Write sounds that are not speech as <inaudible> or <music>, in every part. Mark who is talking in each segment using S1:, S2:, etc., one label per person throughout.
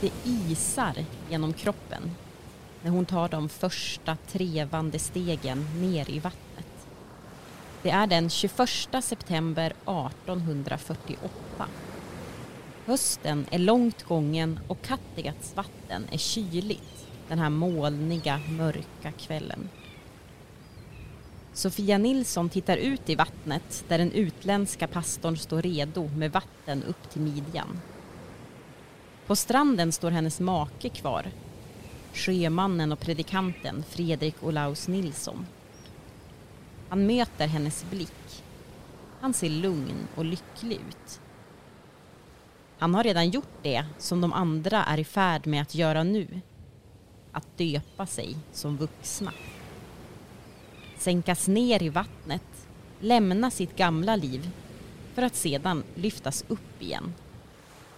S1: Det isar genom kroppen när hon tar de första trevande stegen ner i vattnet. Det är den 21 september 1848. Hösten är långt gången och Kattegats vatten är kyligt den här molniga, mörka kvällen. Sofia Nilsson tittar ut i vattnet där den utländska pastorn står redo med vatten upp till midjan. På stranden står hennes make kvar, sjömannen och predikanten Fredrik Olaus Nilsson. Han möter hennes blick. Han ser lugn och lycklig ut. Han har redan gjort det som de andra är i färd med att göra nu. Att döpa sig som vuxna. Sänkas ner i vattnet, lämna sitt gamla liv för att sedan lyftas upp igen.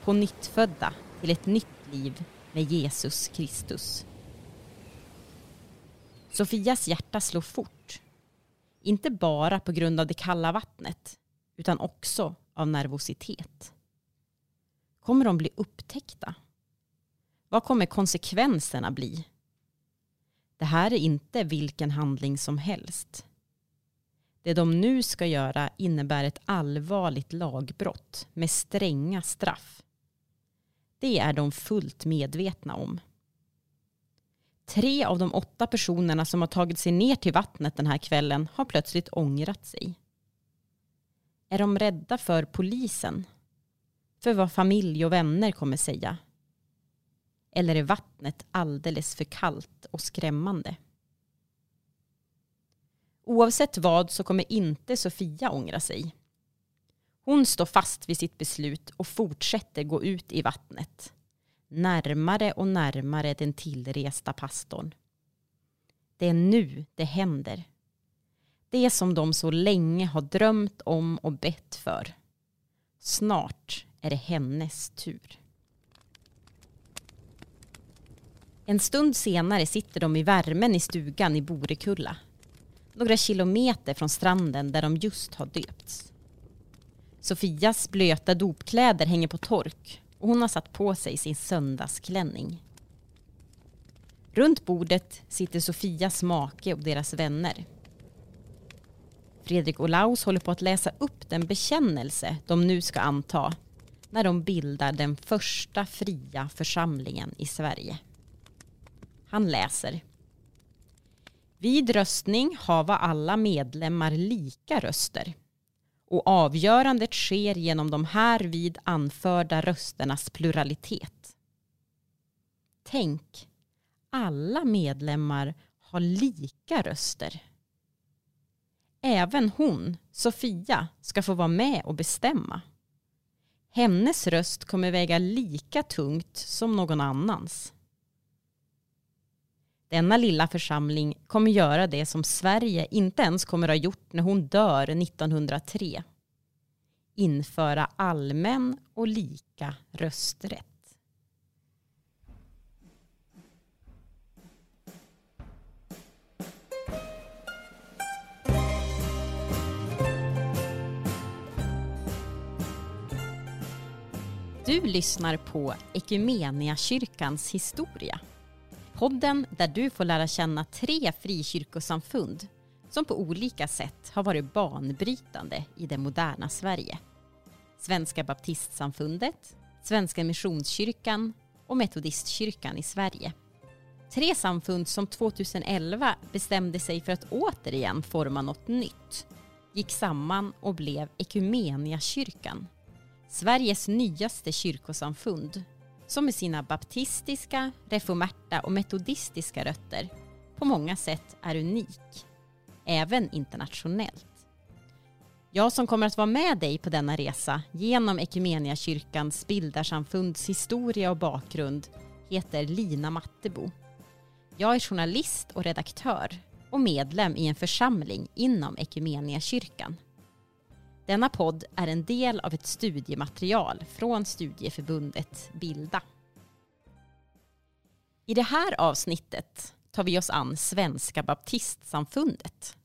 S1: På nyttfödda till ett nytt liv med Jesus Kristus. Sofias hjärta slår fort. Inte bara på grund av det kalla vattnet utan också av nervositet. Kommer de bli upptäckta? Vad kommer konsekvenserna bli? Det här är inte vilken handling som helst. Det de nu ska göra innebär ett allvarligt lagbrott med stränga straff. Det är de fullt medvetna om. Tre av de åtta personerna som har tagit sig ner till vattnet den här kvällen har plötsligt ångrat sig. Är de rädda för polisen? För vad familj och vänner kommer säga? Eller är vattnet alldeles för kallt och skrämmande? Oavsett vad så kommer inte Sofia ångra sig. Hon står fast vid sitt beslut och fortsätter gå ut i vattnet. Närmare och närmare den tillresta pastorn. Det är nu det händer. Det som de så länge har drömt om och bett för. Snart är det hennes tur. En stund senare sitter de i värmen i stugan i Borekulla. Några kilometer från stranden där de just har döpts. Sofias blöta dopkläder hänger på tork och hon har satt på sig sin söndagsklänning. Runt bordet sitter Sofias make och deras vänner. Fredrik Olaus håller på att läsa upp den bekännelse de nu ska anta när de bildar den första fria församlingen i Sverige. Han läser. Vid röstning hava alla medlemmar lika röster och avgörandet sker genom de här vid anförda rösternas pluralitet. Tänk, alla medlemmar har lika röster. Även hon, Sofia, ska få vara med och bestämma. Hennes röst kommer väga lika tungt som någon annans. Denna lilla församling kommer göra det som Sverige inte ens kommer ha gjort när hon dör 1903. Införa allmän och lika rösträtt. Du lyssnar på Ekumeniakyrkans historia Podden där du får lära känna tre frikyrkosamfund som på olika sätt har varit banbrytande i det moderna Sverige. Svenska baptistsamfundet, Svenska missionskyrkan och Metodistkyrkan i Sverige. Tre samfund som 2011 bestämde sig för att återigen forma något nytt, gick samman och blev Ekumeniakyrkan, Sveriges nyaste kyrkosamfund som med sina baptistiska, reformerta och metodistiska rötter på många sätt är unik, även internationellt. Jag som kommer att vara med dig på denna resa genom Equmeniakyrkans bildarsamfunds historia och bakgrund heter Lina Mattebo. Jag är journalist och redaktör och medlem i en församling inom Ekumeniakyrkan. Denna podd är en del av ett studiematerial från studieförbundet Bilda. I det här avsnittet tar vi oss an Svenska baptistsamfundet.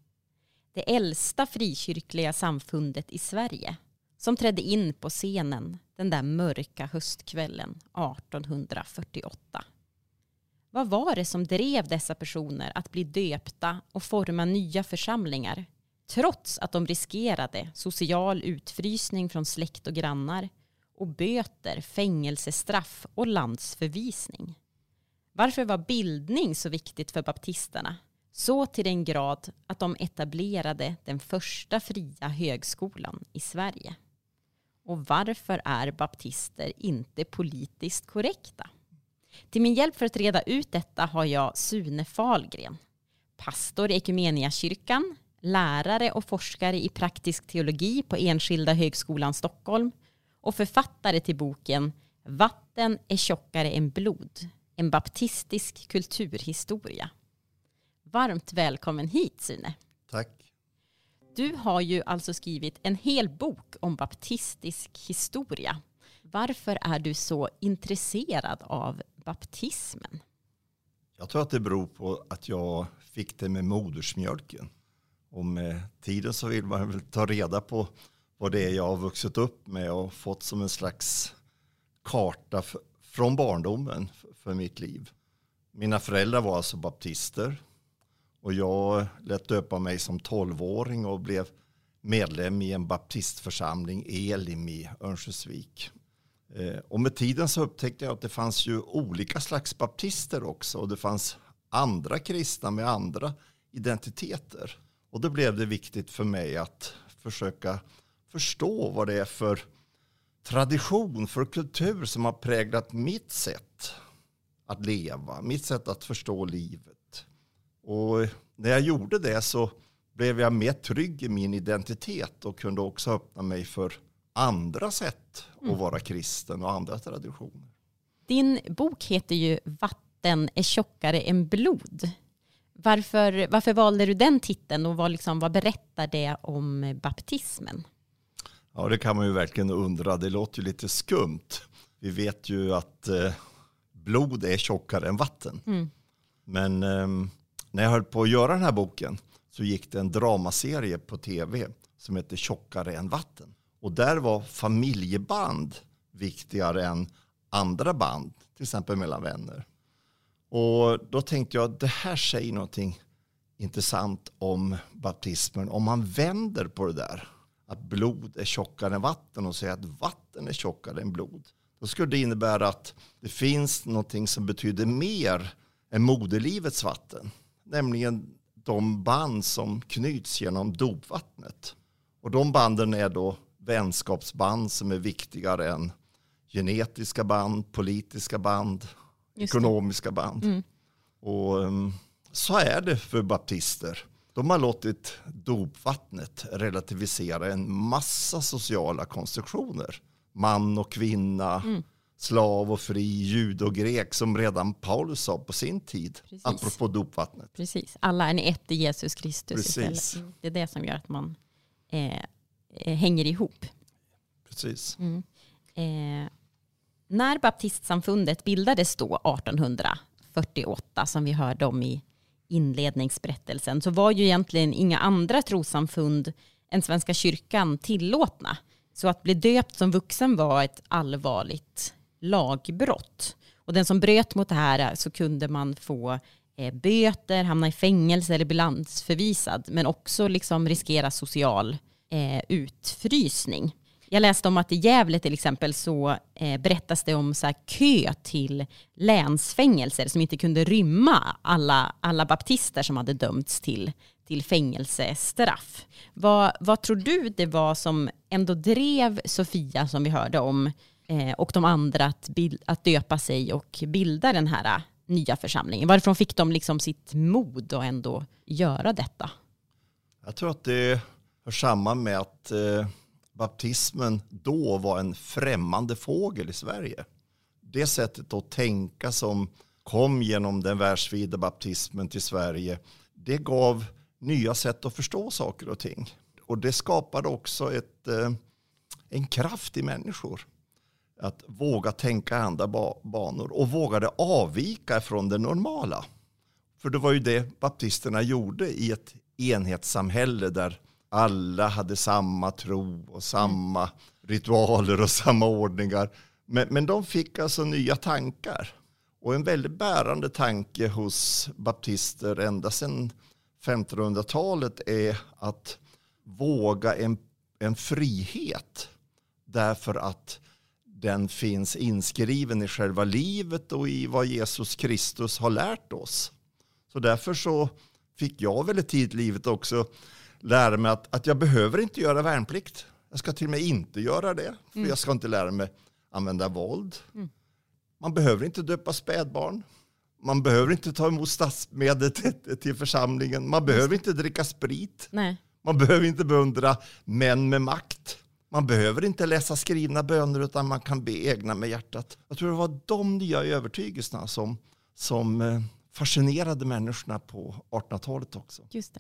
S1: Det äldsta frikyrkliga samfundet i Sverige som trädde in på scenen den där mörka höstkvällen 1848. Vad var det som drev dessa personer att bli döpta och forma nya församlingar trots att de riskerade social utfrysning från släkt och grannar och böter, fängelsestraff och landsförvisning? Varför var bildning så viktigt för baptisterna? Så till den grad att de etablerade den första fria högskolan i Sverige. Och varför är baptister inte politiskt korrekta? Till min hjälp för att reda ut detta har jag Sune Falgren, pastor i Ekumeniakyrkan, lärare och forskare i praktisk teologi på Enskilda högskolan Stockholm och författare till boken Vatten är tjockare än blod, en baptistisk kulturhistoria. Varmt välkommen hit Sune.
S2: Tack.
S1: Du har ju alltså skrivit en hel bok om baptistisk historia. Varför är du så intresserad av baptismen?
S2: Jag tror att det beror på att jag fick det med modersmjölken. Och med tiden så vill man väl ta reda på vad det är jag har vuxit upp med och fått som en slags karta från barndomen för mitt liv. Mina föräldrar var alltså baptister och jag lät döpa mig som tolvåring och blev medlem i en baptistförsamling, Elim i Örnsköldsvik. Eh, och med tiden så upptäckte jag att det fanns ju olika slags baptister också och det fanns andra kristna med andra identiteter. Och då blev det viktigt för mig att försöka förstå vad det är för tradition, för kultur som har präglat mitt sätt att leva, mitt sätt att förstå livet. Och när jag gjorde det så blev jag mer trygg i min identitet och kunde också öppna mig för andra sätt mm. att vara kristen och andra traditioner.
S1: Din bok heter ju Vatten är tjockare än blod. Varför, varför valde du den titeln och vad, liksom, vad berättar det om baptismen?
S2: Ja, det kan man ju verkligen undra. Det låter ju lite skumt. Vi vet ju att eh, blod är tjockare än vatten. Mm. Men eh, när jag höll på att göra den här boken så gick det en dramaserie på tv som heter Tjockare än vatten. Och där var familjeband viktigare än andra band, till exempel mellan vänner. Och då tänkte jag, att det här säger någonting intressant om baptismen. Om man vänder på det där, att blod är tjockare än vatten och säger att vatten är tjockare än blod. Då skulle det innebära att det finns någonting som betyder mer än moderlivets vatten. Nämligen de band som knyts genom dopvattnet. Och de banden är då vänskapsband som är viktigare än genetiska band, politiska band, ekonomiska band. Mm. Och um, så är det för baptister. De har låtit dopvattnet relativisera en massa sociala konstruktioner. Man och kvinna, mm. slav och fri, jud och grek som redan Paulus sa på sin tid. Precis. Apropå dopvattnet.
S1: Precis, alla är ni ett i Jesus Kristus Precis. istället. Det är det som gör att man eh, eh, hänger ihop.
S2: Precis.
S1: Mm. Eh, när baptistsamfundet bildades då 1848 som vi hörde om i inledningsberättelsen så var ju egentligen inga andra trosamfund än Svenska kyrkan tillåtna. Så att bli döpt som vuxen var ett allvarligt lagbrott. Och den som bröt mot det här så kunde man få eh, böter, hamna i fängelse eller bli landsförvisad. Men också liksom riskera social eh, utfrysning. Jag läste om att i Gävle till exempel så eh, berättas det om så kö till länsfängelser som inte kunde rymma alla, alla baptister som hade dömts till, till fängelsestraff. Vad, vad tror du det var som ändå drev Sofia som vi hörde om eh, och de andra att, bild, att döpa sig och bilda den här eh, nya församlingen? Varifrån fick de liksom sitt mod att ändå göra detta?
S2: Jag tror att det hör samman med att eh baptismen då var en främmande fågel i Sverige. Det sättet att tänka som kom genom den världsvida baptismen till Sverige, det gav nya sätt att förstå saker och ting. Och det skapade också ett, eh, en kraft i människor. Att våga tänka andra banor och vågade avvika från det normala. För det var ju det baptisterna gjorde i ett enhetssamhälle där alla hade samma tro och samma ritualer och samma ordningar. Men, men de fick alltså nya tankar. Och en väldigt bärande tanke hos baptister ända sedan 1500-talet är att våga en, en frihet. Därför att den finns inskriven i själva livet och i vad Jesus Kristus har lärt oss. Så därför så fick jag väldigt tidigt i livet också lära mig att, att jag behöver inte göra värnplikt. Jag ska till och med inte göra det. För mm. Jag ska inte lära mig använda våld. Mm. Man behöver inte döpa spädbarn. Man behöver inte ta emot statsmedel till, till församlingen. Man behöver inte dricka sprit.
S1: Nej.
S2: Man behöver inte beundra män med makt. Man behöver inte läsa skrivna böner utan man kan be egna med hjärtat. Jag tror det var de nya övertygelserna som, som eh, fascinerade människorna på 1800-talet också.
S1: Just det.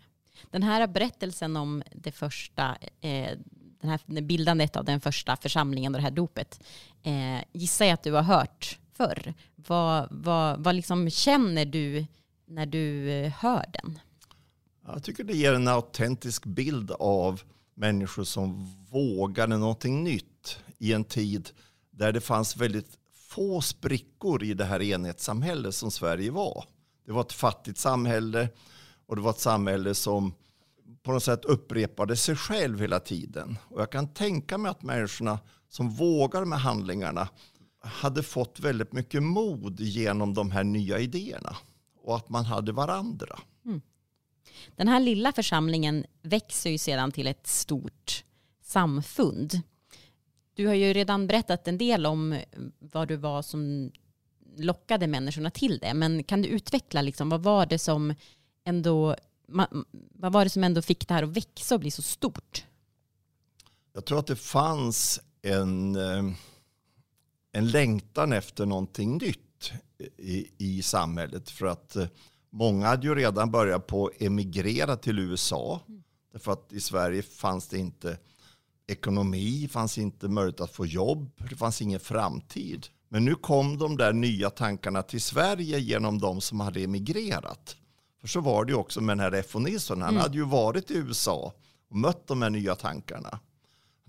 S1: Den här berättelsen om det första, eh, den här bildandet av den första församlingen och det här dopet, eh, gissar jag att du har hört förr. Vad, vad, vad liksom känner du när du eh, hör den?
S2: Jag tycker det ger en autentisk bild av människor som vågade någonting nytt i en tid där det fanns väldigt få sprickor i det här enhetssamhället som Sverige var. Det var ett fattigt samhälle och det var ett samhälle som på något sätt upprepade sig själv hela tiden. Och jag kan tänka mig att människorna som vågar med handlingarna hade fått väldigt mycket mod genom de här nya idéerna och att man hade varandra. Mm.
S1: Den här lilla församlingen växer ju sedan till ett stort samfund. Du har ju redan berättat en del om vad du var som lockade människorna till det. Men kan du utveckla, liksom, vad var det som ändå vad var det som ändå fick det här att växa och bli så stort?
S2: Jag tror att det fanns en, eh, en längtan efter någonting nytt i, i samhället. För att eh, många hade ju redan börjat på emigrera till USA. Mm. Därför att i Sverige fanns det inte ekonomi, fanns inte möjlighet att få jobb, det fanns ingen framtid. Men nu kom de där nya tankarna till Sverige genom de som hade emigrerat. För så var det ju också med den här F.O. Nilsson. Han mm. hade ju varit i USA och mött de här nya tankarna.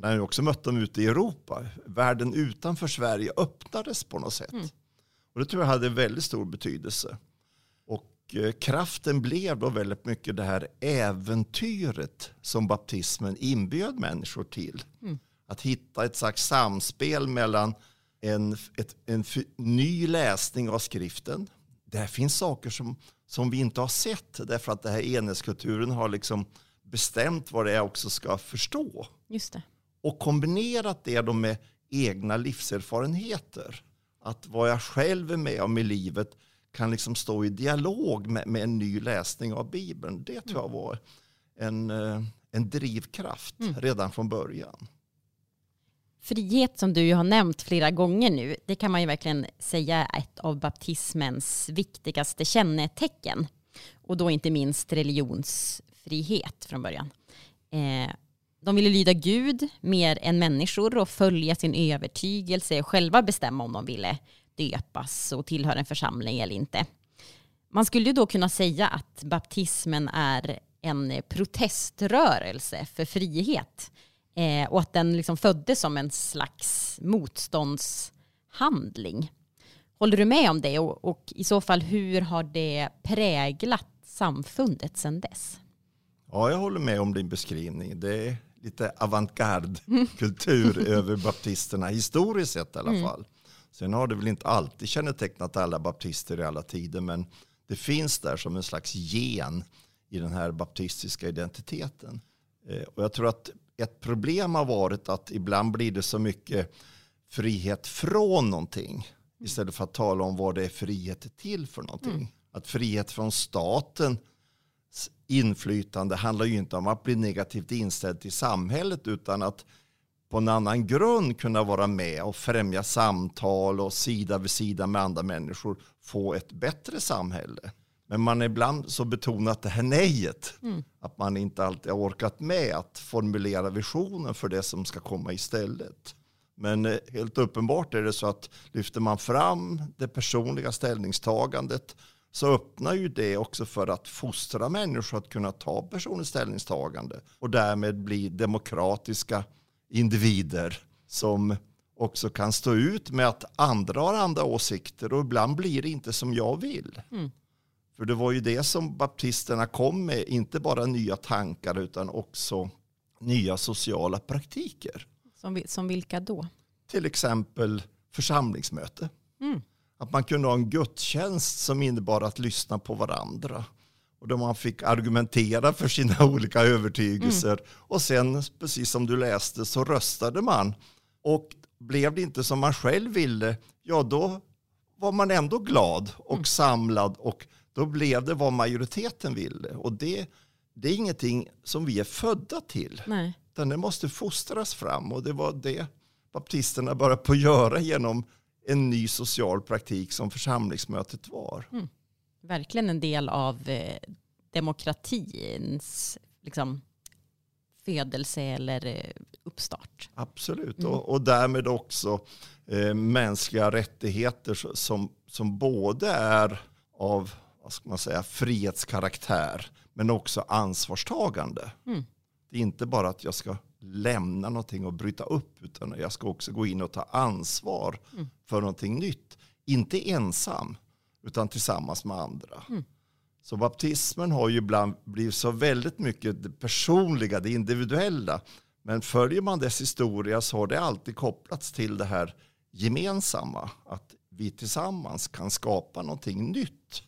S2: Han hade också mött dem ute i Europa. Världen utanför Sverige öppnades på något sätt. Mm. Och det tror jag hade väldigt stor betydelse. Och eh, kraften blev då väldigt mycket det här äventyret som baptismen inbjöd människor till. Mm. Att hitta ett slags samspel mellan en, ett, en ny läsning av skriften. Där finns saker som, som vi inte har sett därför att den här enhetskulturen har liksom bestämt vad det är jag också ska förstå.
S1: Just det.
S2: Och kombinerat det då med egna livserfarenheter. Att vad jag själv är med om i livet kan liksom stå i dialog med, med en ny läsning av Bibeln. Det tror jag mm. var en, eh, en drivkraft mm. redan från början.
S1: Frihet som du ju har nämnt flera gånger nu, det kan man ju verkligen säga är ett av baptismens viktigaste kännetecken. Och då inte minst religionsfrihet från början. Eh, de ville lyda Gud mer än människor och följa sin övertygelse och själva bestämma om de ville döpas och tillhöra en församling eller inte. Man skulle ju då kunna säga att baptismen är en proteströrelse för frihet Eh, och att den liksom föddes som en slags motståndshandling. Håller du med om det? Och, och, i så fall hur har det präglat samfundet sedan dess?
S2: Ja, jag håller med om din beskrivning. Det är lite avantgarde-kultur mm. <laughs> över baptisterna, historiskt sett i alla mm. fall. Sen har det väl inte alltid kännetecknat alla baptister i alla tider, men det finns där som en slags gen i den här baptistiska identiteten. Eh, och jag tror att ett problem har varit att ibland blir det så mycket frihet från någonting istället för att tala om vad det är frihet till för någonting. Mm. Att frihet från statens inflytande handlar ju inte om att bli negativt inställd till samhället utan att på en annan grund kunna vara med och främja samtal och sida vid sida med andra människor få ett bättre samhälle. Men man har ibland så betonat det här nejet. Mm. Att man inte alltid har orkat med att formulera visionen för det som ska komma istället. Men eh, helt uppenbart är det så att lyfter man fram det personliga ställningstagandet så öppnar ju det också för att fostra människor att kunna ta personligt ställningstagande och därmed bli demokratiska individer som också kan stå ut med att andra har andra åsikter och ibland blir det inte som jag vill.
S1: Mm.
S2: För det var ju det som baptisterna kom med, inte bara nya tankar utan också nya sociala praktiker.
S1: Som, som vilka då?
S2: Till exempel församlingsmöte.
S1: Mm.
S2: Att man kunde ha en gudstjänst som innebar att lyssna på varandra. Och där man fick argumentera för sina <laughs> olika övertygelser. Mm. Och sen, precis som du läste, så röstade man. Och blev det inte som man själv ville, ja då var man ändå glad och mm. samlad. Och då blev det vad majoriteten ville. Och det, det är ingenting som vi är födda till.
S1: Nej.
S2: Utan det måste fostras fram. Och det var det baptisterna började på göra genom en ny social praktik som församlingsmötet var. Mm.
S1: Verkligen en del av eh, demokratins liksom, födelse eller eh, uppstart.
S2: Absolut, mm. och, och, därmed också eh, mänskliga rättigheter som, som både är av vad ska man säga, frihetskaraktär men också ansvarstagande. Mm. Det är inte bara att jag ska lämna någonting och bryta upp utan jag ska också gå in och ta ansvar mm. för någonting nytt. Inte ensam utan tillsammans med andra. Mm. Så baptismen har ju ibland blivit så väldigt mycket det personliga, det individuella. Men följer man dess historia så har det alltid kopplats till det här gemensamma. Att vi tillsammans kan skapa någonting nytt.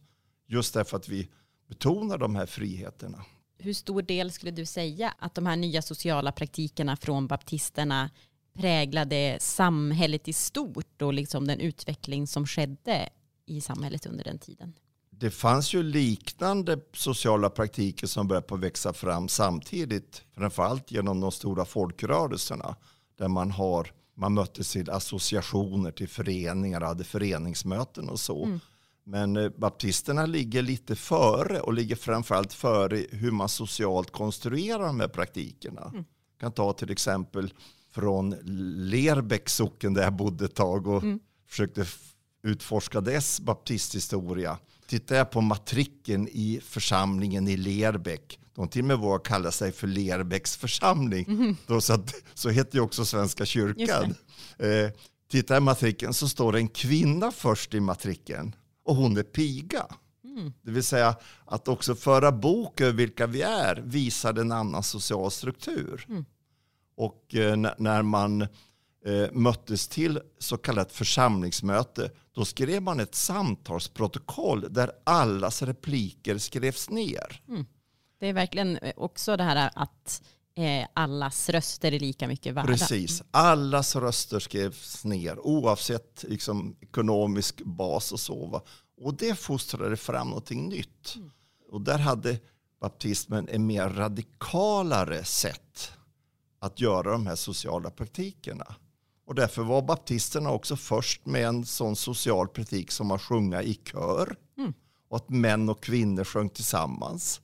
S2: Just därför att vi betonar de här friheterna.
S1: Hur stor del skulle du säga att de här nya sociala praktikerna från baptisterna präglade samhället i stort och liksom den utveckling som skedde i samhället under den tiden?
S2: Det fanns ju liknande sociala praktiker som började på växa fram samtidigt. Framförallt genom de stora folkrörelserna. Där man, har, man möttes till associationer, till föreningar, hade föreningsmöten och så. Mm. Men eh, baptisterna ligger lite före och ligger framförallt före hur man socialt konstruerar de här praktikerna. Mm. Jag kan ta till exempel från Lerbäck socken där jag bodde ett tag och mm. försökte utforska dess baptisthistoria. Tittar jag på matriken i församlingen i Lerbäck, de till och med vågar kalla sig för Lerbäcks församling, mm. <laughs> Då så, att, så heter ju också Svenska kyrkan. Eh, tittar jag i matriken så står det en kvinna först i matriken och hon är piga. Mm. Det vill säga att också föra bok över vilka vi är visar en annan social struktur. Mm. Och eh, när man eh, möttes till så kallat församlingsmöte, då skrev man ett samtalsprotokoll där allas repliker skrevs ner. Mm.
S1: Det är verkligen också det här att eh, allas röster är lika mycket värda.
S2: Precis, allas röster skrevs ner oavsett liksom, ekonomisk bas och så. Va? Och det fostrade fram någonting nytt. Mm. Och där hade baptismen en mer radikalare sätt att göra de här sociala praktikerna. Och därför var baptisterna också först med en sån social praktik som att sjunga i kör. Mm. Och att män och kvinnor sjöng tillsammans.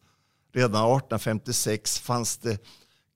S2: Redan 1856 fanns det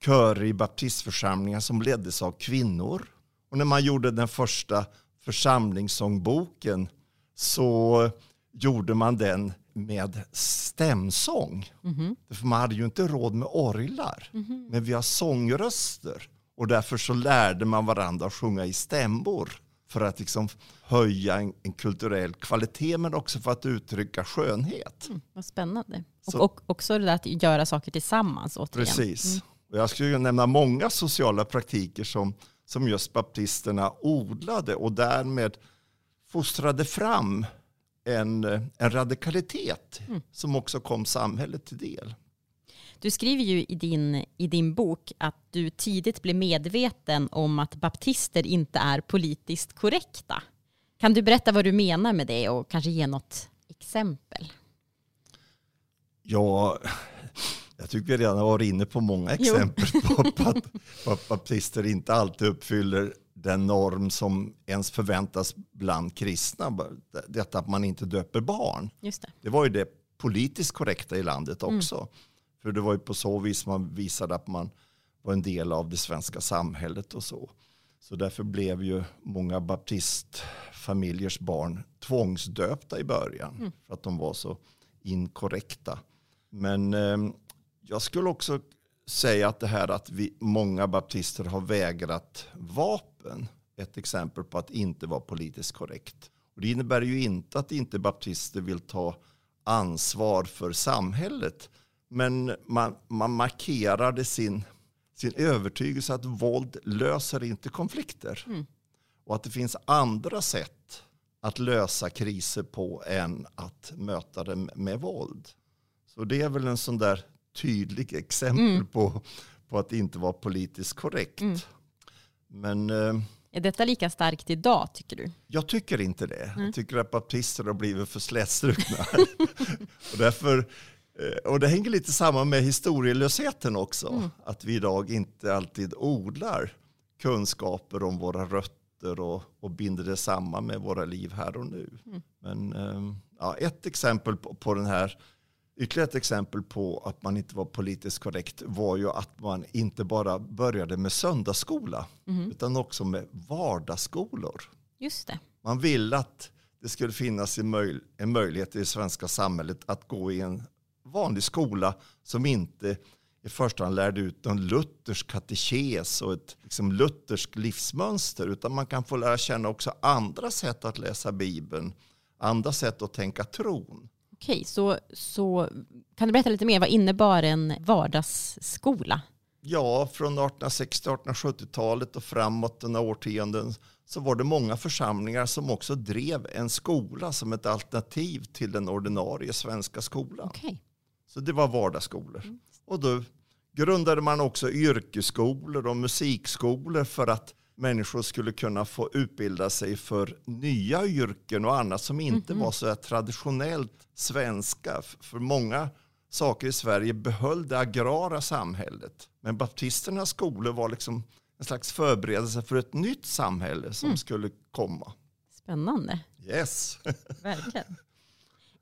S2: körer i baptistförsamlingar som leddes av kvinnor. Och när man gjorde den första församlingssångboken så gjorde man den med stämsång. Mm -hmm. För man hade ju inte råd med orglar. Mm -hmm. Men vi har sångröster. Och därför så lärde man varandra att sjunga i stämbor. För att liksom höja en, en kulturell kvalitet men också för att uttrycka skönhet. Mm,
S1: vad spännande. Och, och, också det där att göra saker tillsammans. Återigen.
S2: Precis. Mm. Och jag skulle nämna många sociala praktiker som, som just baptisterna odlade och därmed fostrade fram en, en radikalitet mm. som också kom samhället till del.
S1: Du skriver ju i din, i din bok att du tidigt blev medveten om att baptister inte är politiskt korrekta. Kan du berätta vad du menar med det och kanske ge något exempel?
S2: Ja, jag tycker vi redan har varit inne på många exempel på, på, <laughs> att, på att baptister inte alltid uppfyller den norm som ens förväntas bland kristna. Detta att man inte döper barn.
S1: Just det.
S2: det var ju det politiskt korrekta i landet mm. också. Mm. För det var ju på så vis man visade att man var en del av det svenska samhället och så. Så därför blev ju många baptistfamiljers barn tvångsdöpta i början. Mm. För att de var så inkorrekta. Men eh, jag skulle också säga att det här att vi, många baptister har vägrat vapen ett exempel på att inte vara politiskt korrekt. Och det innebär ju inte att inte baptister vill ta ansvar för samhället. Men man, man markerade sin, sin övertygelse att våld löser inte konflikter. Mm. Och att det finns andra sätt att lösa kriser på än att möta dem med våld. Så det är väl en sån där tydlig exempel mm. på, på att inte vara politiskt korrekt. Mm. Men... Eh,
S1: är detta lika starkt idag tycker du?
S2: Jag tycker inte det. Mm. Jag tycker att baptister har blivit för slätstrukna. <laughs> och, därför, eh, och det hänger lite samman med historielösheten också. Mm. Att vi idag inte alltid odlar kunskaper om våra rötter och, och binder det samman med våra liv här och nu. Mm. Men ehm, ja, ett exempel på, på den här Ytterligare ett exempel på att man inte var politiskt korrekt var ju att man inte bara började med söndagsskola mm. utan också med vardagsskolor.
S1: Just det.
S2: Man ville att det skulle finnas en, möj en möjlighet i det svenska samhället att gå i en vanlig skola som inte i första hand lärde ut en luthersk katekes och ett liksom, lutherskt livsmönster utan man kan få lära känna också andra sätt att läsa Bibeln, andra sätt att tänka tron.
S1: Okej, så, så kan du berätta lite mer? Vad innebar en vardagsskola?
S2: Ja, från 1860-1870-talet och framåt några årtionden så var det många församlingar som också drev en skola som ett alternativ till den ordinarie svenska skolan.
S1: Okay.
S2: Så det var vardagsskolor. Mm. Och då grundade man också yrkesskolor och musikskolor för att människor skulle kunna få utbilda sig för nya yrken och annat som inte mm -hmm. var så traditionellt svenska. För många saker i Sverige behöll det agrara samhället. Men baptisternas skolor var liksom en slags förberedelse för ett nytt samhälle som mm. skulle komma.
S1: Spännande.
S2: Yes. <laughs>
S1: Verkligen.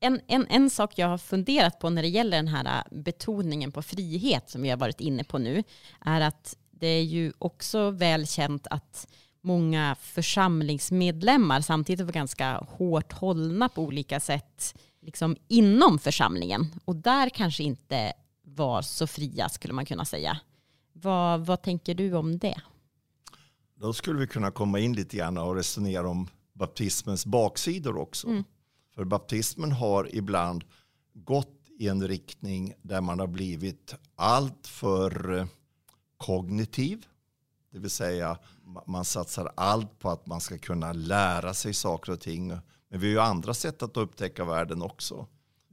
S1: En, en, en sak jag har funderat på när det gäller den här betoningen på frihet som vi har varit inne på nu är att det är ju också väl känt att många församlingsmedlemmar samtidigt var ganska hårt hållna på olika sätt liksom inom församlingen. Och där kanske inte var så fria skulle man kunna säga. Vad, vad tänker du om det?
S2: Då skulle vi kunna komma in lite grann och resonera om baptismens baksidor också. Mm. För baptismen har ibland gått i en riktning där man har blivit allt för kognitiv. Det vill säga man satsar allt på att man ska kunna lära sig saker och ting. Men vi har ju andra sätt att upptäcka världen också.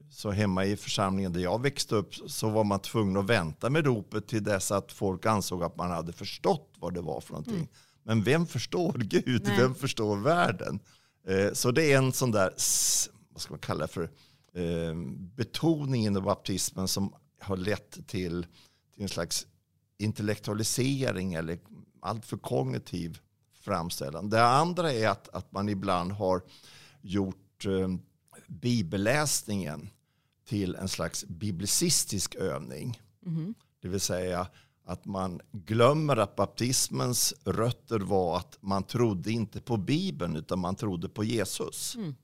S2: Så hemma i församlingen där jag växte upp så var man tvungen att vänta med ropet till dess att folk ansåg att man hade förstått vad det var för någonting. Mm. Men vem förstår <laughs> Gud? Nej. Vem förstår världen? Eh, så det är en sån där, vad ska man kalla det för, eh, betoning inom baptismen som har lett till, till en slags intellektualisering eller alltför kognitiv framställan. Det andra är att, att man ibland har gjort eh, bibelläsningen till en slags biblicistisk övning. Mm. Det vill säga att man glömmer att baptismens rötter var att man trodde inte på Bibeln utan man trodde på Jesus. Mm.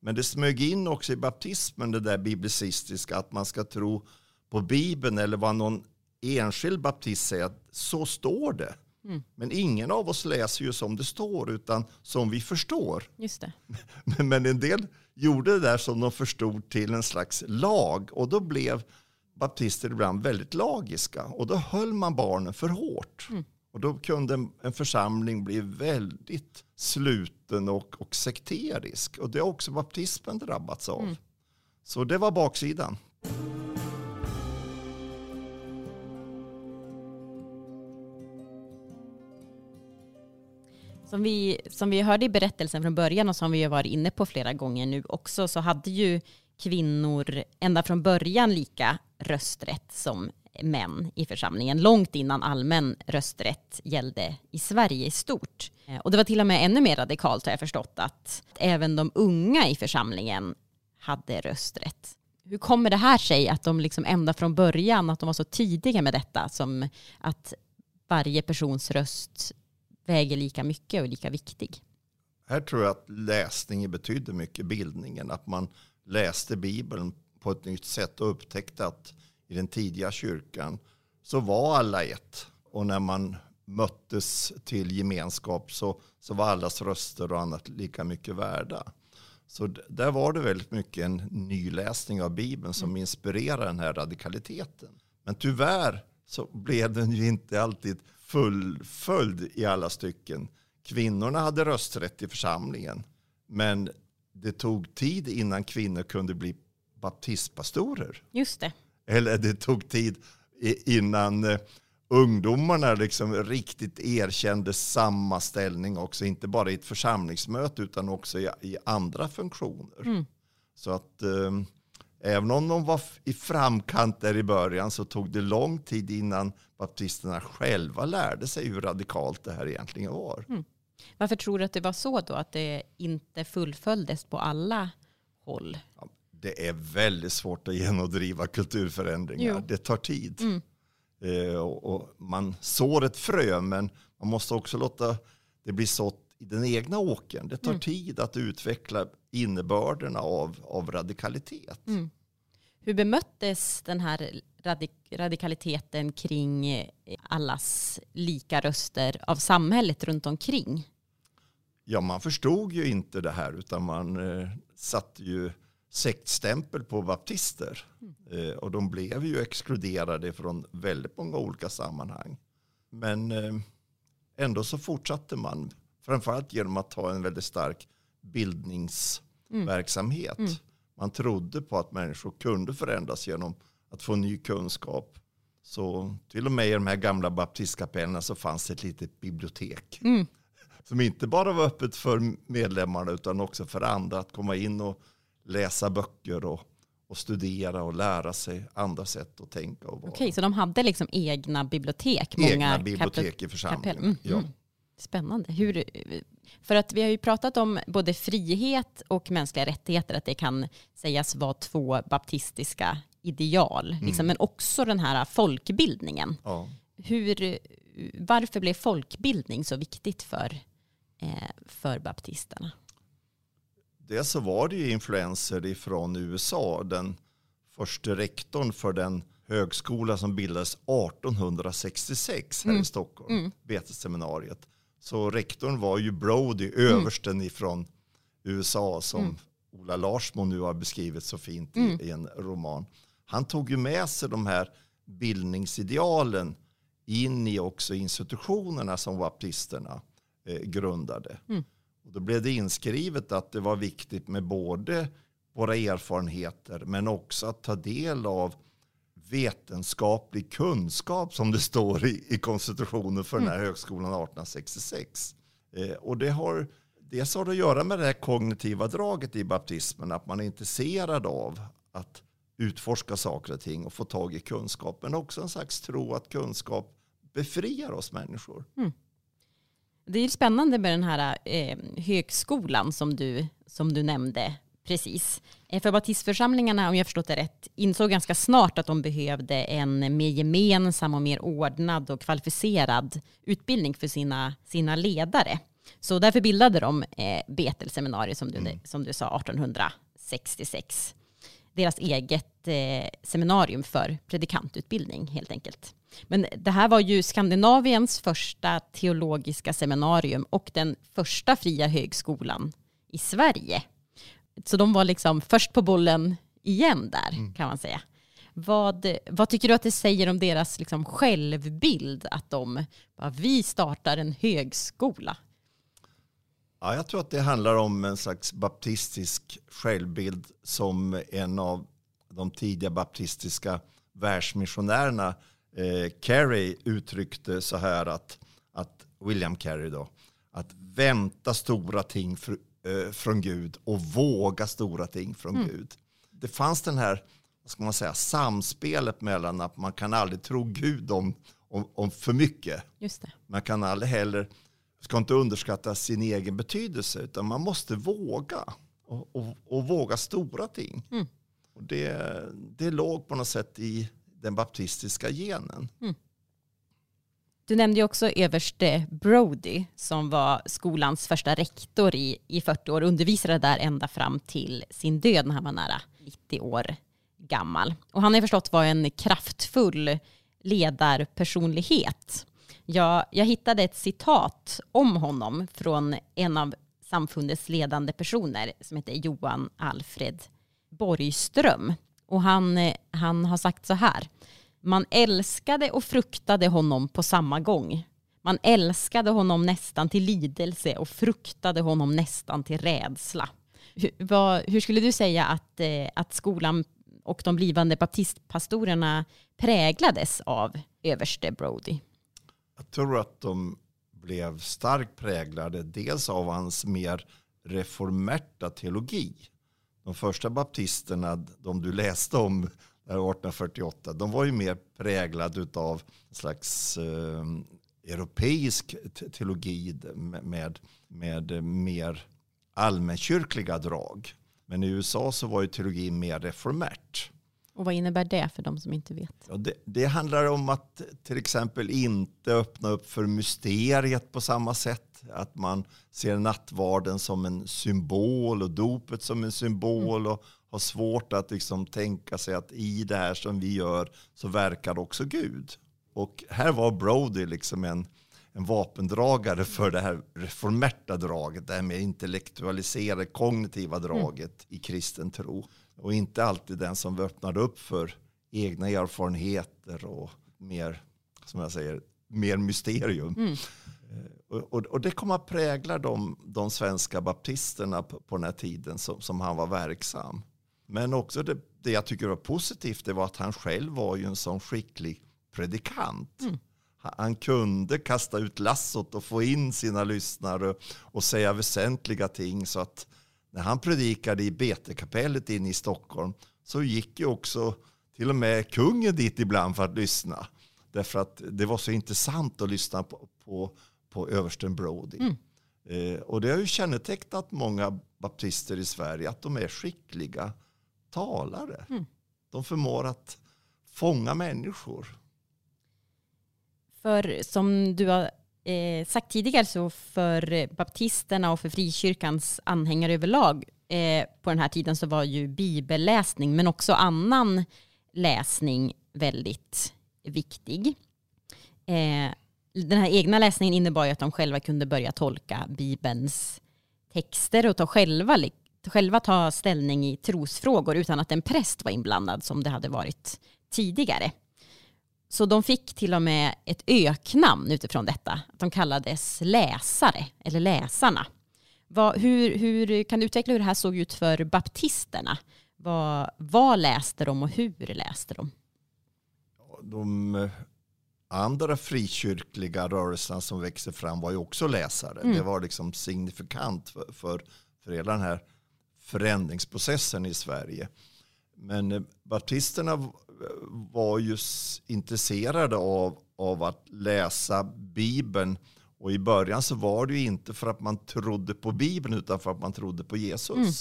S2: Men det smög in också i baptismen det där biblicistiska att man ska tro på Bibeln eller vad någon enskild baptist säger att så står det. Mm. Men ingen av oss läser ju som det står utan som vi förstår.
S1: Just det. <laughs>
S2: Men en del gjorde det där som de förstod till en slags lag och då blev baptister ibland väldigt lagiska och då höll man barnen för hårt. Mm. Och då kunde en församling bli väldigt sluten och, och sekterisk. Och det har också baptismen drabbats av. Mm. Så det var baksidan.
S1: Som vi, som vi hörde i berättelsen från början och som vi har varit inne på flera gånger nu också så hade ju kvinnor ända från början lika rösträtt som män i församlingen, långt innan allmän rösträtt gällde i Sverige i stort. Eh, och det var till och med ännu mer radikalt har jag förstått att även de unga i församlingen hade rösträtt. Hur kommer det här sig att de liksom ända från början, att de var så tidiga med detta, som att varje persons röst väger lika mycket och är lika viktig.
S2: Här tror jag att läsningen betydde mycket, bildningen. Att man läste Bibeln på ett nytt sätt och upptäckte att i den tidiga kyrkan så var alla ett. Och när man möttes till gemenskap så, så var allas röster och annat lika mycket värda. Så där var det väldigt mycket en nyläsning av Bibeln som mm. inspirerade den här radikaliteten. Men tyvärr så blev den ju inte alltid fullföljd i alla stycken. Kvinnorna hade rösträtt i församlingen. Men det tog tid innan kvinnor kunde bli baptistpastorer.
S1: Just det.
S2: Eller det tog tid innan eh, ungdomarna liksom riktigt erkände samma ställning också. Inte bara i ett församlingsmöte utan också i, i andra funktioner. Mm. Så att eh, även om de var i framkant där i början så tog det lång tid innan baptisterna själva lärde sig hur radikalt det här egentligen var. Mm.
S1: Varför tror du att det var så då? Att det inte fullföljdes på alla håll? Ja,
S2: det är väldigt svårt att <laughs> genomdriva kulturförändringar. Jo. Det tar tid. Mm. Eh, och, och, man sår ett frö men man måste också låta det bli sått i den egna åkern. Det tar mm. tid att utveckla innebörderna av, av radikalitet. Mm.
S1: Hur bemöttes den här radik radikaliteten kring eh, allas lika röster av samhället runt omkring?
S2: Ja, man förstod ju inte det här utan man eh, satte ju sektstämpel på baptister. Mm. Eh, och de blev ju exkluderade från väldigt många olika sammanhang. Men eh, ändå så fortsatte man, framförallt genom att ha en väldigt stark bildningsverksamhet. Mm. Mm. Man trodde på att människor kunde förändras genom att få ny kunskap. Så till och med i de här gamla baptistkapellerna så fanns det ett litet bibliotek. Mm. <laughs> Som inte bara var öppet för medlemmarna utan också för andra att komma in och läsa böcker och, och studera och lära sig andra sätt att tänka. Okej,
S1: okay, så de hade liksom egna bibliotek?
S2: Egna bibliotek i församlingen, mm, ja.
S1: Spännande. Hur, för att vi har ju pratat om både frihet och mänskliga rättigheter, att det kan sägas vara två baptistiska ideal, mm. liksom, men också den här folkbildningen. Ja. Hur, varför blev folkbildning så viktigt för, eh, för baptisterna?
S2: Dels så var det ju influenser från USA. Den första rektorn för den högskola som bildades 1866 här mm. i Stockholm, mm. Betesseminariet. Så rektorn var ju Brody, mm. översten mm. ifrån USA som mm. Ola Larsmo nu har beskrivit så fint i, mm. i, en roman. Han tog ju med sig de här bildningsidealen in i också institutionerna som baptisterna eh, grundade. Mm. Och då blev det inskrivet att det var viktigt med både våra erfarenheter men också att ta del av vetenskaplig kunskap som det står i, i konstitutionen för den här mm. högskolan 1866. Eh, och det har dels har det att göra med det här kognitiva draget i baptismen, att man är intresserad av att utforska saker och ting och få tag i kunskap, men också en slags tro att kunskap befriar oss människor. Mm.
S1: Det är spännande med den här eh, högskolan som du, som du nämnde precis. Eh, för baptistförsamlingarna, om jag förstått det rätt, insåg ganska snart att de behövde en mer gemensam och mer ordnad och kvalificerad utbildning för sina, sina ledare. Så därför bildade de eh, Betelseminariet som du, mm. som du sa 1866. Deras eget eh, seminarium för predikantutbildning helt enkelt. Men det här var ju Skandinaviens första teologiska seminarium och den första fria högskolan i Sverige. Så de var liksom först på bollen igen där mm. kan man säga. Vad, vad tycker du att det säger om deras liksom självbild att de, vi startar en högskola?
S2: Ja, jag tror att det handlar om en slags baptistisk självbild som en av de tidiga baptistiska världsmissionärerna eh, Carey uttryckte så här att, att William Carey då, att vänta stora ting för, eh, från Gud och våga stora ting från mm. Gud. Det fanns den här vad ska man säga, samspelet mellan att man kan aldrig tro Gud om, om, om för mycket.
S1: Just det.
S2: Man kan aldrig heller, ska inte underskatta sin egen betydelse, utan man måste våga. Och, och, och våga stora ting. Mm. Och det, det låg på något sätt i den baptistiska genen. Mm.
S1: Du nämnde ju också överste Brody som var skolans första rektor i, i 40 år och undervisade där ända fram till sin död när han var nära 90 år gammal. Och han har förstått var en kraftfull ledarpersonlighet. Jag, jag hittade ett citat om honom från en av samfundets ledande personer som heter Johan Alfred Borgström. Och han, eh, han har sagt så här. Man älskade och fruktade honom på samma gång. Man älskade honom nästan till lidelse och fruktade honom nästan till rädsla. Hur, vad, hur skulle du säga att, eh, att skolan och de blivande baptistpastorerna präglades av överste Brody?
S2: Jag tror att de blev starkt präglade dels av hans mer reformerta teologi. De första baptisterna, de du läste om 1848, de var ju mer präglade av en slags eh, europeisk teologi med, med mer allmänkyrkliga drag. Men i USA så var ju teologin mer reformärt.
S1: Och vad innebär det för de som inte vet?
S2: Ja, det, det, handlar om att till exempel inte öppna upp för mysteriet på samma sätt. Att man ser nattvarden som en symbol och dopet som en symbol. Mm. och har svårt att liksom tänka sig att i det här som vi gör så verkar också Gud. Och här var Brody liksom en, en vapendragare för det här reformerta draget, det här med intellektualiserade kognitiva mm. draget mm. i kristen tro. Och inte alltid den som öppnade upp för egna erfarenheter och mer, som jag säger, mer mysterium. Mm. Eh, och, och, och, det kommer att prägla de, de svenska baptisterna på, på den här tiden som, som han var verksam. Men också det, det jag tycker var positivt det var att han själv var ju en sån skicklig predikant. Mm. Han kunde kasta ut lassot och få in sina lyssnare och säga väsentliga ting. Så att när han predikade i Betekapellet inne i Stockholm så gick ju också till och med kungen dit ibland för att lyssna. Därför att det var så intressant att lyssna på, på, på översten Brody. Mm. Eh, och det har ju kännetecknat många baptister i Sverige att de är skickliga talare. Mm. De förmår att fånga människor.
S1: För som du har eh, sagt tidigare så för baptisterna och för frikyrkans anhängare överlag eh, på den här tiden så var ju bibelläsning men också annan läsning väldigt viktig. Eh, den här egna läsningen innebar ju att de själva kunde börja tolka bibelns texter och ta själva, själva ta ställning i trosfrågor utan att en präst var inblandad som det hade varit tidigare. Så de fick till och med ett öknamn utifrån detta. De kallades läsare eller läsarna. Vad, hur, hur, kan du utveckla hur det här såg ut för baptisterna? Vad, vad läste de och hur läste de?
S2: De eh, andra frikyrkliga rörelserna som växte fram var ju också läsare. Mm. Det var liksom signifikant för, för, för hela den här förändringsprocessen i Sverige. Men eh, baptisterna var ju intresserade av, av att läsa Bibeln. Och i början så var det ju inte för att man trodde på Bibeln utan för att man trodde på Jesus. Mm.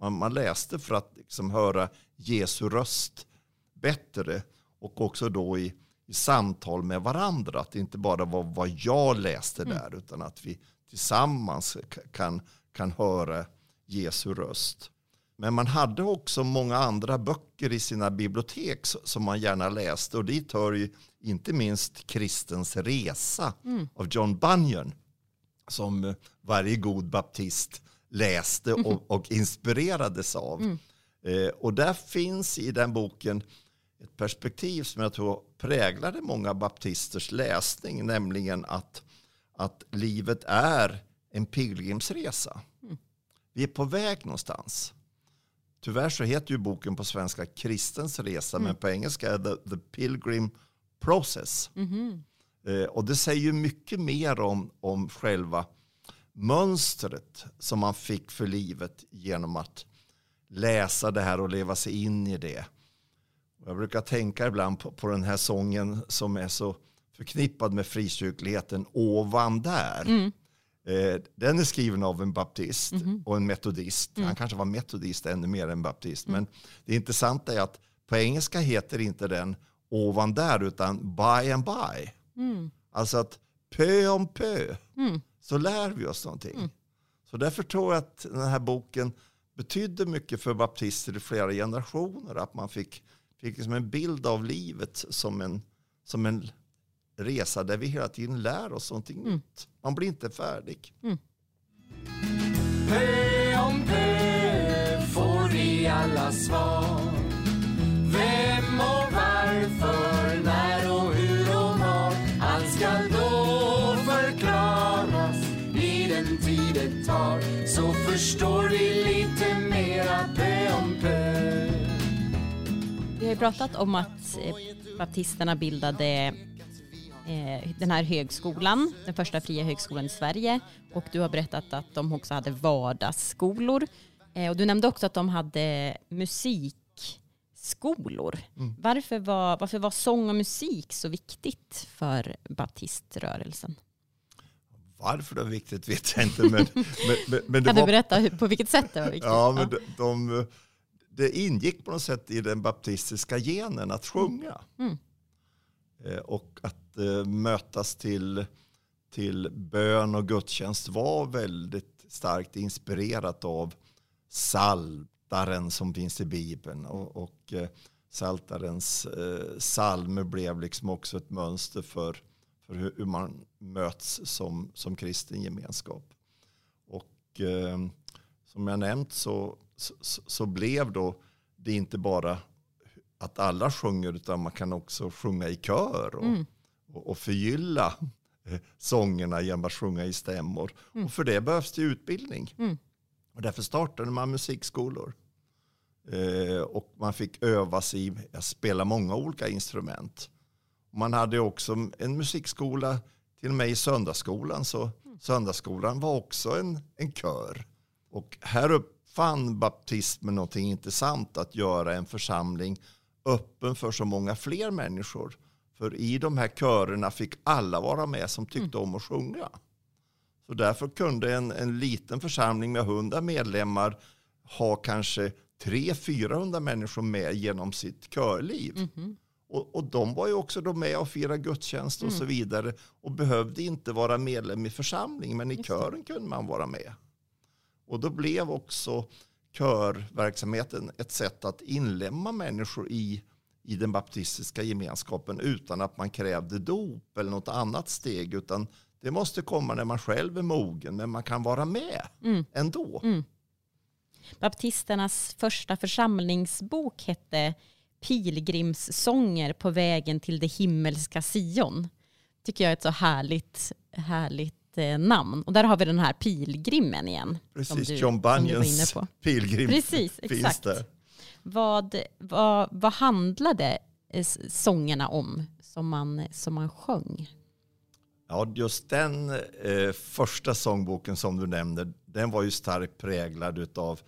S2: Man, man, läste för att liksom höra Jesu röst bättre och också då i, i samtal med varandra. Att det inte bara var vad jag läste mm. där utan att vi tillsammans kan, kan höra Jesu röst. Men man hade också många andra böcker i sina bibliotek som man gärna läste. Och dit hör ju inte minst Kristens resa mm. av John Bunyan. Som varje god baptist läste och, mm. och inspirerades av. Mm. Eh, och där finns i den boken ett perspektiv som jag tror präglade många baptisters läsning. Nämligen att, att livet är en pilgrimsresa. Vi är på väg någonstans. Tyvärr så heter ju boken på svenska Kristens resa, mm. men på engelska är det The Pilgrim Process. Mm. Eh, och det säger ju mycket mer om, om själva mönstret som man fick för livet genom att läsa det här och leva sig in i det. Jag brukar tänka ibland på, på den här sången som är så förknippad med frikyrkligheten, Ovan där. Mm. Eh, den är skriven av en baptist mm. och en metodist. Mm. Han kanske var metodist ännu mer än baptist. Mm. Men det intressanta är att på engelska heter inte den ovan där utan by and by. Mm. Alltså att pö om pö mm. så lär vi oss någonting. Så därför tror jag att den här boken betydde mycket för baptister i flera generationer. Att man fick, fick liksom en bild av livet som en, som en resa där vi hela tiden lär oss någonting
S1: Mm.
S2: nytt. Man blir inte färdig.
S3: Pö om pö får vi alla svar. Vem och varför, när och hur och var. Allt skall då förklaras i den tid det tar. Så förstår vi lite mera pö om pö.
S1: Vi har ju pratat om att eh, baptisterna bildade den här högskolan, den första fria högskolan i Sverige. Och du har berättat att de också hade vardagsskolor. Eh, och du nämnde också att de hade musikskolor. Varför, var, varför var sång och musik så viktigt för baptiströrelsen?
S2: Varför det är viktigt vet jag inte. Men, <laughs> men, men, men
S1: Kan du
S2: var,
S1: berätta hur, på vilket sätt det var viktigt? <laughs>
S2: ja, men de, de, det ingick på något sätt i den baptistiska genen att sjunga.
S1: Mm.
S2: Eh, Och att eh, Eh, mötas till, till bön och gudstjänst var väldigt starkt inspirerat av saltaren som finns i Bibeln. Och, och eh, saltarens eh, salmer blev liksom också ett mönster för, för hur, hur man möts som, som kristen gemenskap. Och eh, som jag nämnt så, så, så blev då det inte bara att alla sjunger utan man kan också sjunga i kör och,
S1: Mm
S2: och, förgylla eh, sångerna genom att sjunga i stämmor. Och för det behövs det utbildning.
S1: Mm.
S2: Och därför startade man musikskolor. Eh, och man fick öva sig i att spela många olika instrument. Man hade också en musikskola till och med i söndagsskolan. Så söndagsskolan var också en, en kör. Och här uppfann baptismen någonting intressant att göra en församling öppen för så många fler människor. För i de här körerna fick alla vara med som tyckte om att sjunga. Så därför kunde en, en liten församling med 100 medlemmar ha kanske 300-400 människor med genom sitt körliv.
S1: Mhm.
S2: Och, och de var ju också då med och firade gudstjänst och så vidare och behövde inte vara medlem i församlingen men i
S1: Just
S2: kören kunde man vara med. Och då blev också körverksamheten ett sätt att inlemma människor i, i den baptistiska gemenskapen utan att man krävde dop eller något annat steg utan det måste komma när man själv är mogen men man kan vara med
S1: Mm.
S2: ändå.
S1: Mm. Baptisternas första församlingsbok hette Pilgrimssånger på vägen till det himmelska Sion. Tycker jag är ett så härligt, härligt eh, namn. Och där har vi den här pilgrimen igen.
S2: Precis,
S1: du-
S2: John
S1: på.
S2: pilgrim
S1: Precis,
S2: finns
S1: exakt.
S2: där.
S1: Vad, vad, vad handlade eh, sångerna om som man, som man sjöng?
S2: Ja, just den eh, första sångboken som du nämnde, den var ju starkt präglad av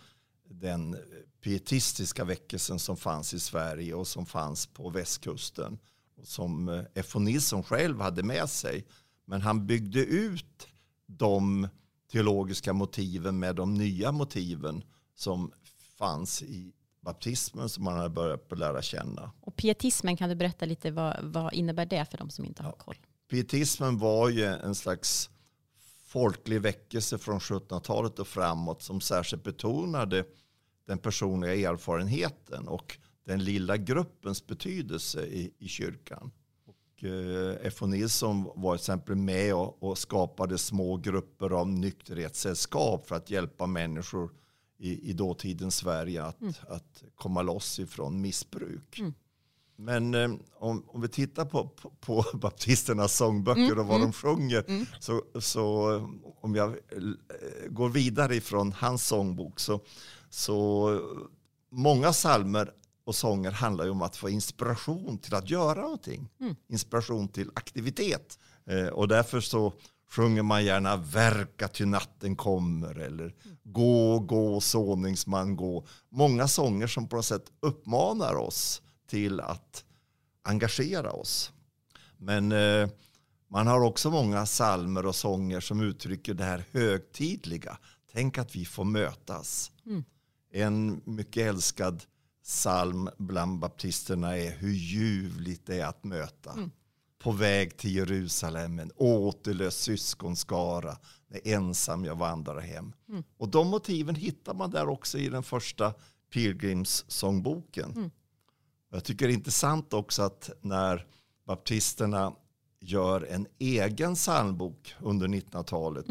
S2: den eh, pietistiska väckelsen som fanns i Sverige och som fanns på västkusten. Och som eh, F.O. Nilsson själv hade med sig. Men han byggde ut de teologiska motiven med de nya motiven som fanns i baptismen som man hade börjat lära känna.
S1: Och pietismen, kan du berätta lite vad, vad innebär det för de som inte har
S2: Ja.
S1: koll?
S2: Pietismen var ju en slags folklig väckelse från 1700-talet och framåt som särskilt betonade den personliga erfarenheten och den lilla gruppens betydelse i, i kyrkan. Och, eh, F.O. Nilsson var till exempel med och, och skapade små grupper av nykterhetssällskap för att hjälpa människor i, i dåtidens Sverige att, att komma loss ifrån missbruk.
S1: Mm.
S2: Men eh, om, om vi tittar på, på, på <laughs> baptisternas sångböcker och vad de sjunger. Så, så eh, om jag eh, går vidare ifrån hans sångbok så, så många salmer och sånger handlar ju om att få inspiration till att göra någonting. Inspiration till aktivitet. Eh, och därför så sjunger man gärna verka till natten kommer eller gå, gå, såningsman gå. Många sånger som på något sätt uppmanar oss till att engagera oss. Men eh, man har också många salmer och sånger som uttrycker det här högtidliga. Tänk att vi får mötas.
S1: Mm.
S2: En mycket älskad psalm bland baptisterna är hur ljuvligt det är att möta.
S1: Mm.
S2: På väg till Jerusalem, en återlös syskonskara, när ensam jag vandrar hem.
S1: Mm.
S2: Och de motiven hittar man där också i den första pilgrimssångboken.
S1: Mm.
S2: Jag tycker det är intressant också att när baptisterna gör en egen psalmbok under 1900-talet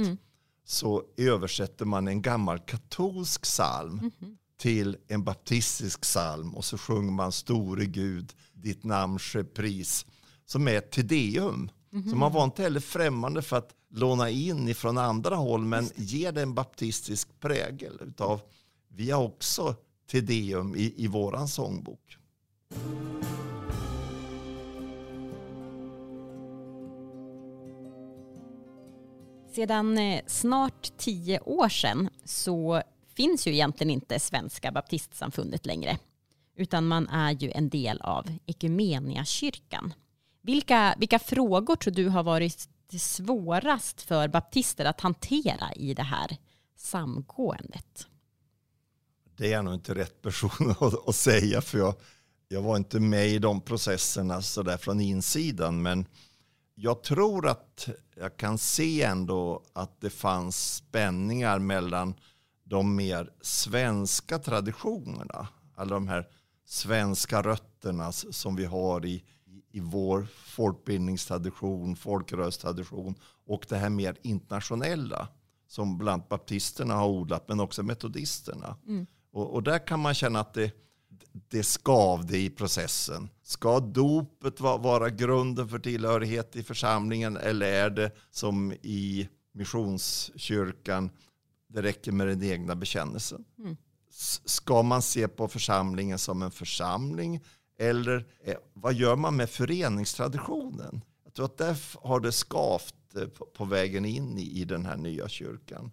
S2: så översätter man en gammal katolsk psalm till en baptistisk psalm och så sjunger man Store Gud, ditt namn ske pris som är ett tedeum. Så man var inte heller främmande för att låna in ifrån andra håll men ger det en baptistisk prägel utav vi har också tedeum i, i våran sångbok.
S1: Sedan eh, snart tio år sedan så finns ju egentligen inte Svenska baptistsamfundet längre. Utan man är ju en del av Ekumeniakyrkan. Vilka, vilka frågor tror du har varit svårast för baptister att hantera i det här samgåendet?
S2: Det är jag nog inte rätt person <laughs> att, att säga för jag, jag var inte med i de processerna så där från insidan. Men jag tror att jag kan se ändå att det fanns spänningar mellan de mer svenska traditionerna. Alla de här svenska rötterna som vi har i, i vår folkbildningstradition, folkrörelsetradition och det här mer internationella som bland baptisterna har odlat men också metodisterna. Och, och där kan man känna att det, det skavde i processen. Ska dopet va- vara grunden för tillhörighet i församlingen eller är det som i missionskyrkan, det räcker med den egna bekännelsen? S- Ska man se på församlingen som en församling eller eh, vad gör man med föreningstraditionen? Jag tror att där har det skavt eh, på, på vägen in i, i den här nya kyrkan.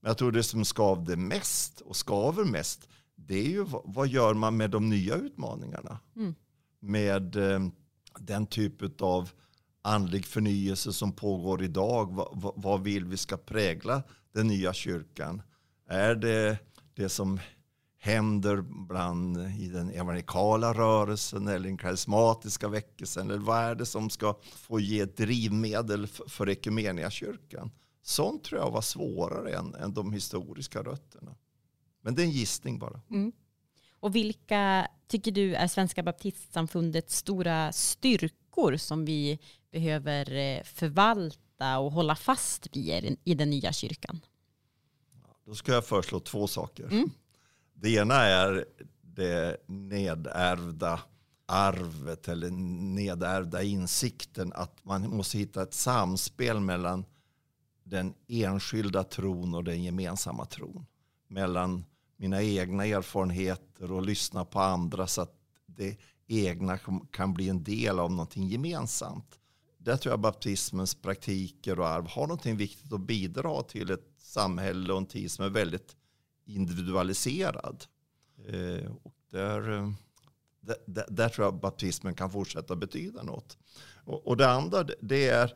S2: Men jag tror det som skavde mest och skaver mest det är ju vad, vad gör man med de nya utmaningarna? Med eh, den typ av andlig förnyelse som pågår idag. Vad, vad, vad vill vi ska prägla den nya kyrkan? Är det det som händer bland i den evangelikala rörelsen eller den karismatiska väckelsen? Eller vad är det som ska få ge drivmedel för, Ekumeniakyrkan? Sånt tror jag var svårare än, än de historiska rötterna. Men det är en gissning bara.
S1: Och vilka tycker du är Svenska baptistsamfundets stora styrkor som vi behöver eh, förvalta och hålla fast vid i den- nya kyrkan?
S2: Då ska jag föreslå två saker. Det ena är det nedärvda arvet eller nedärvda insikten att man måste hitta ett samspel mellan den enskilda tron och den gemensamma tron. Mellan mina egna erfarenheter och lyssna på andra så att det egna kan bli en del av någonting gemensamt. Där tror jag baptismens praktiker och arv har någonting viktigt att bidra till ett samhälle och en tid som är väldigt individualiserad. Eh, och eh, där, där, där, tror jag baptismen kan fortsätta betyda något. Och, och det andra det- det är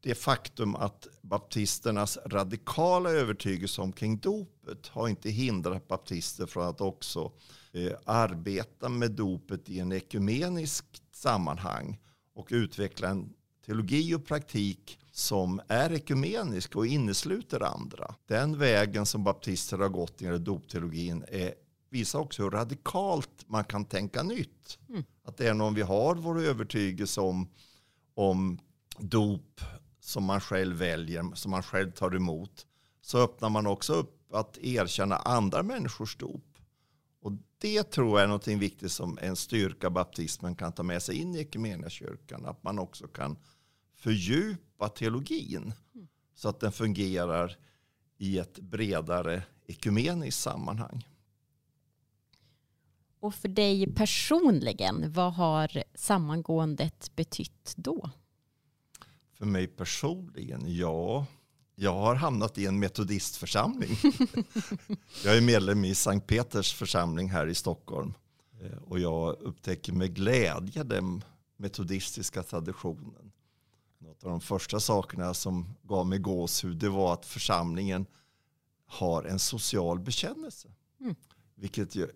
S2: det faktum att baptisternas radikala övertygelse omkring dopet har inte hindrat baptister från att också eh, arbeta med dopet i en ekumenisk sammanhang och utveckla en teologi och praktik som är ekumenisk och innesluter andra. Den vägen som baptister har gått i dopteologin är, visar också hur radikalt man kan tänka nytt. Att även om vi har vår övertygelse om, om dop som man själv väljer, som man själv tar emot, så öppnar man också upp att erkänna andra människors dop. Och det tror jag är något viktigt som en styrka baptismen kan ta med sig in i Equmeniakyrkan. Att man också kan fördjupa teologin så att den fungerar i ett bredare ekumeniskt sammanhang.
S1: Och för dig personligen, vad har sammangåendet betytt då?
S2: För mig personligen, ja. Jag har hamnat i en metodistförsamling. <laughs> jag är medlem i Sankt Peters församling här i Stockholm. Eh, Och jag upptäcker med glädje den metodistiska traditionen. Något av de första sakerna som gav mig gåshud det var att församlingen har en social bekännelse. Vilket ju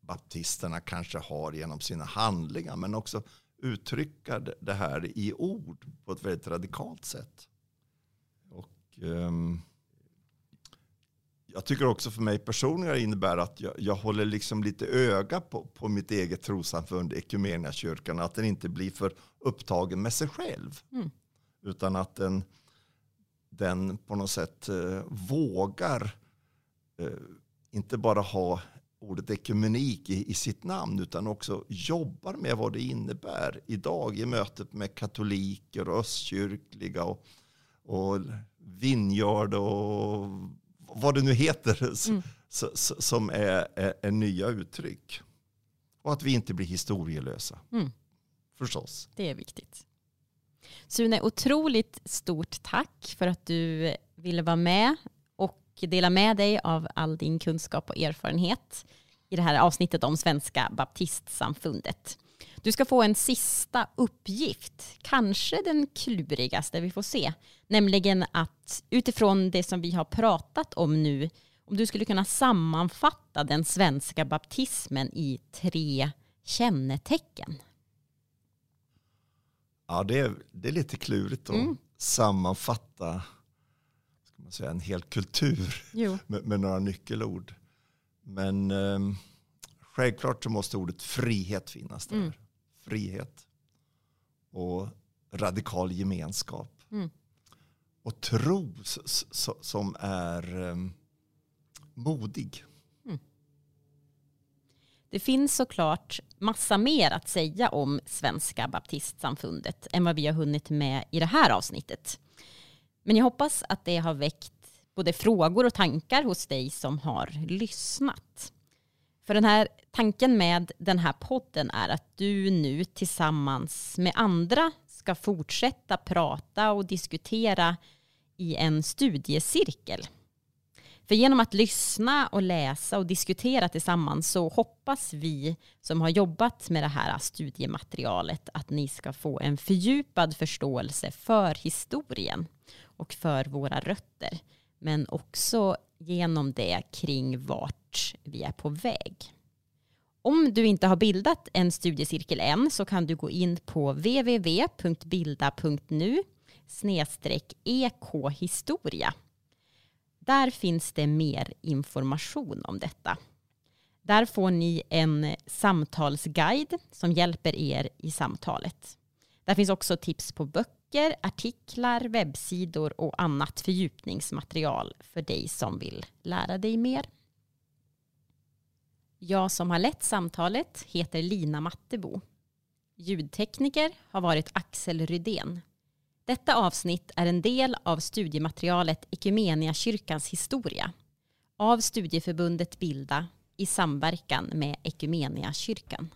S2: baptisterna kanske har genom sina handlingar men också uttrycka det- här i ord på ett väldigt radikalt sätt. Och, ehm, jag tycker också för mig personligen innebär att jag, jag håller liksom lite öga på, på mitt eget trossamfund, kyrkan, att den inte blir för upptagen med sig själv.
S1: Mm.
S2: Utan att den, den på något sätt eh, vågar eh, inte bara ha ordet ekumenik i, i, sitt namn utan också jobbar med vad det innebär idag i mötet med katoliker och östkyrkliga och, och Vineyard och vad det nu heter <laughs> mm. som är, är, är, nya uttryck. Och att vi inte blir historielösa. Mm. Förstås.
S1: Det är viktigt. Sune, otroligt stort tack för att du ville vara med och dela med dig av all din kunskap och erfarenhet i det här avsnittet om Svenska baptistsamfundet. Du ska få en sista uppgift, kanske den klurigaste, vi får se. Nämligen att utifrån det som vi har pratat om nu, om du skulle kunna sammanfatta den svenska baptismen i tre kännetecken.
S2: Ja, det är, det är lite klurigt att mm. sammanfatta ska man säga, en hel kultur <laughs> med, med, några nyckelord. Men eh, självklart så måste ordet frihet finnas där. Mm frihet och radikal gemenskap. Mm. Och tro som är um, modig. Mm.
S1: Det finns såklart massa mer att säga om Svenska baptistsamfundet än vad vi har hunnit med i det här avsnittet. Men jag hoppas att det har väckt både frågor och tankar hos dig som har lyssnat. För den här tanken med den här podden är att du nu tillsammans med andra ska fortsätta prata och diskutera i en studiecirkel. För genom att lyssna och läsa och diskutera tillsammans så hoppas vi som har jobbat med det här studiematerialet att ni ska få en fördjupad förståelse för historien och för våra rötter. Men också genom det kring vart vi är på väg. Om du inte har bildat en studiecirkel än så kan du gå in på www.bilda.nu snedstreck ekhistoria. Där finns det mer information om detta. Där får ni en samtalsguide som hjälper er i samtalet. Där finns också tips på böcker, artiklar, webbsidor och annat fördjupningsmaterial för dig som vill lära dig mer. Jag som har lett samtalet heter Lina Mattebo. Ljudtekniker har varit Axel Rydén. Detta avsnitt är en del av studiematerialet kyrkans historia av studieförbundet Bilda i samverkan med kyrkan.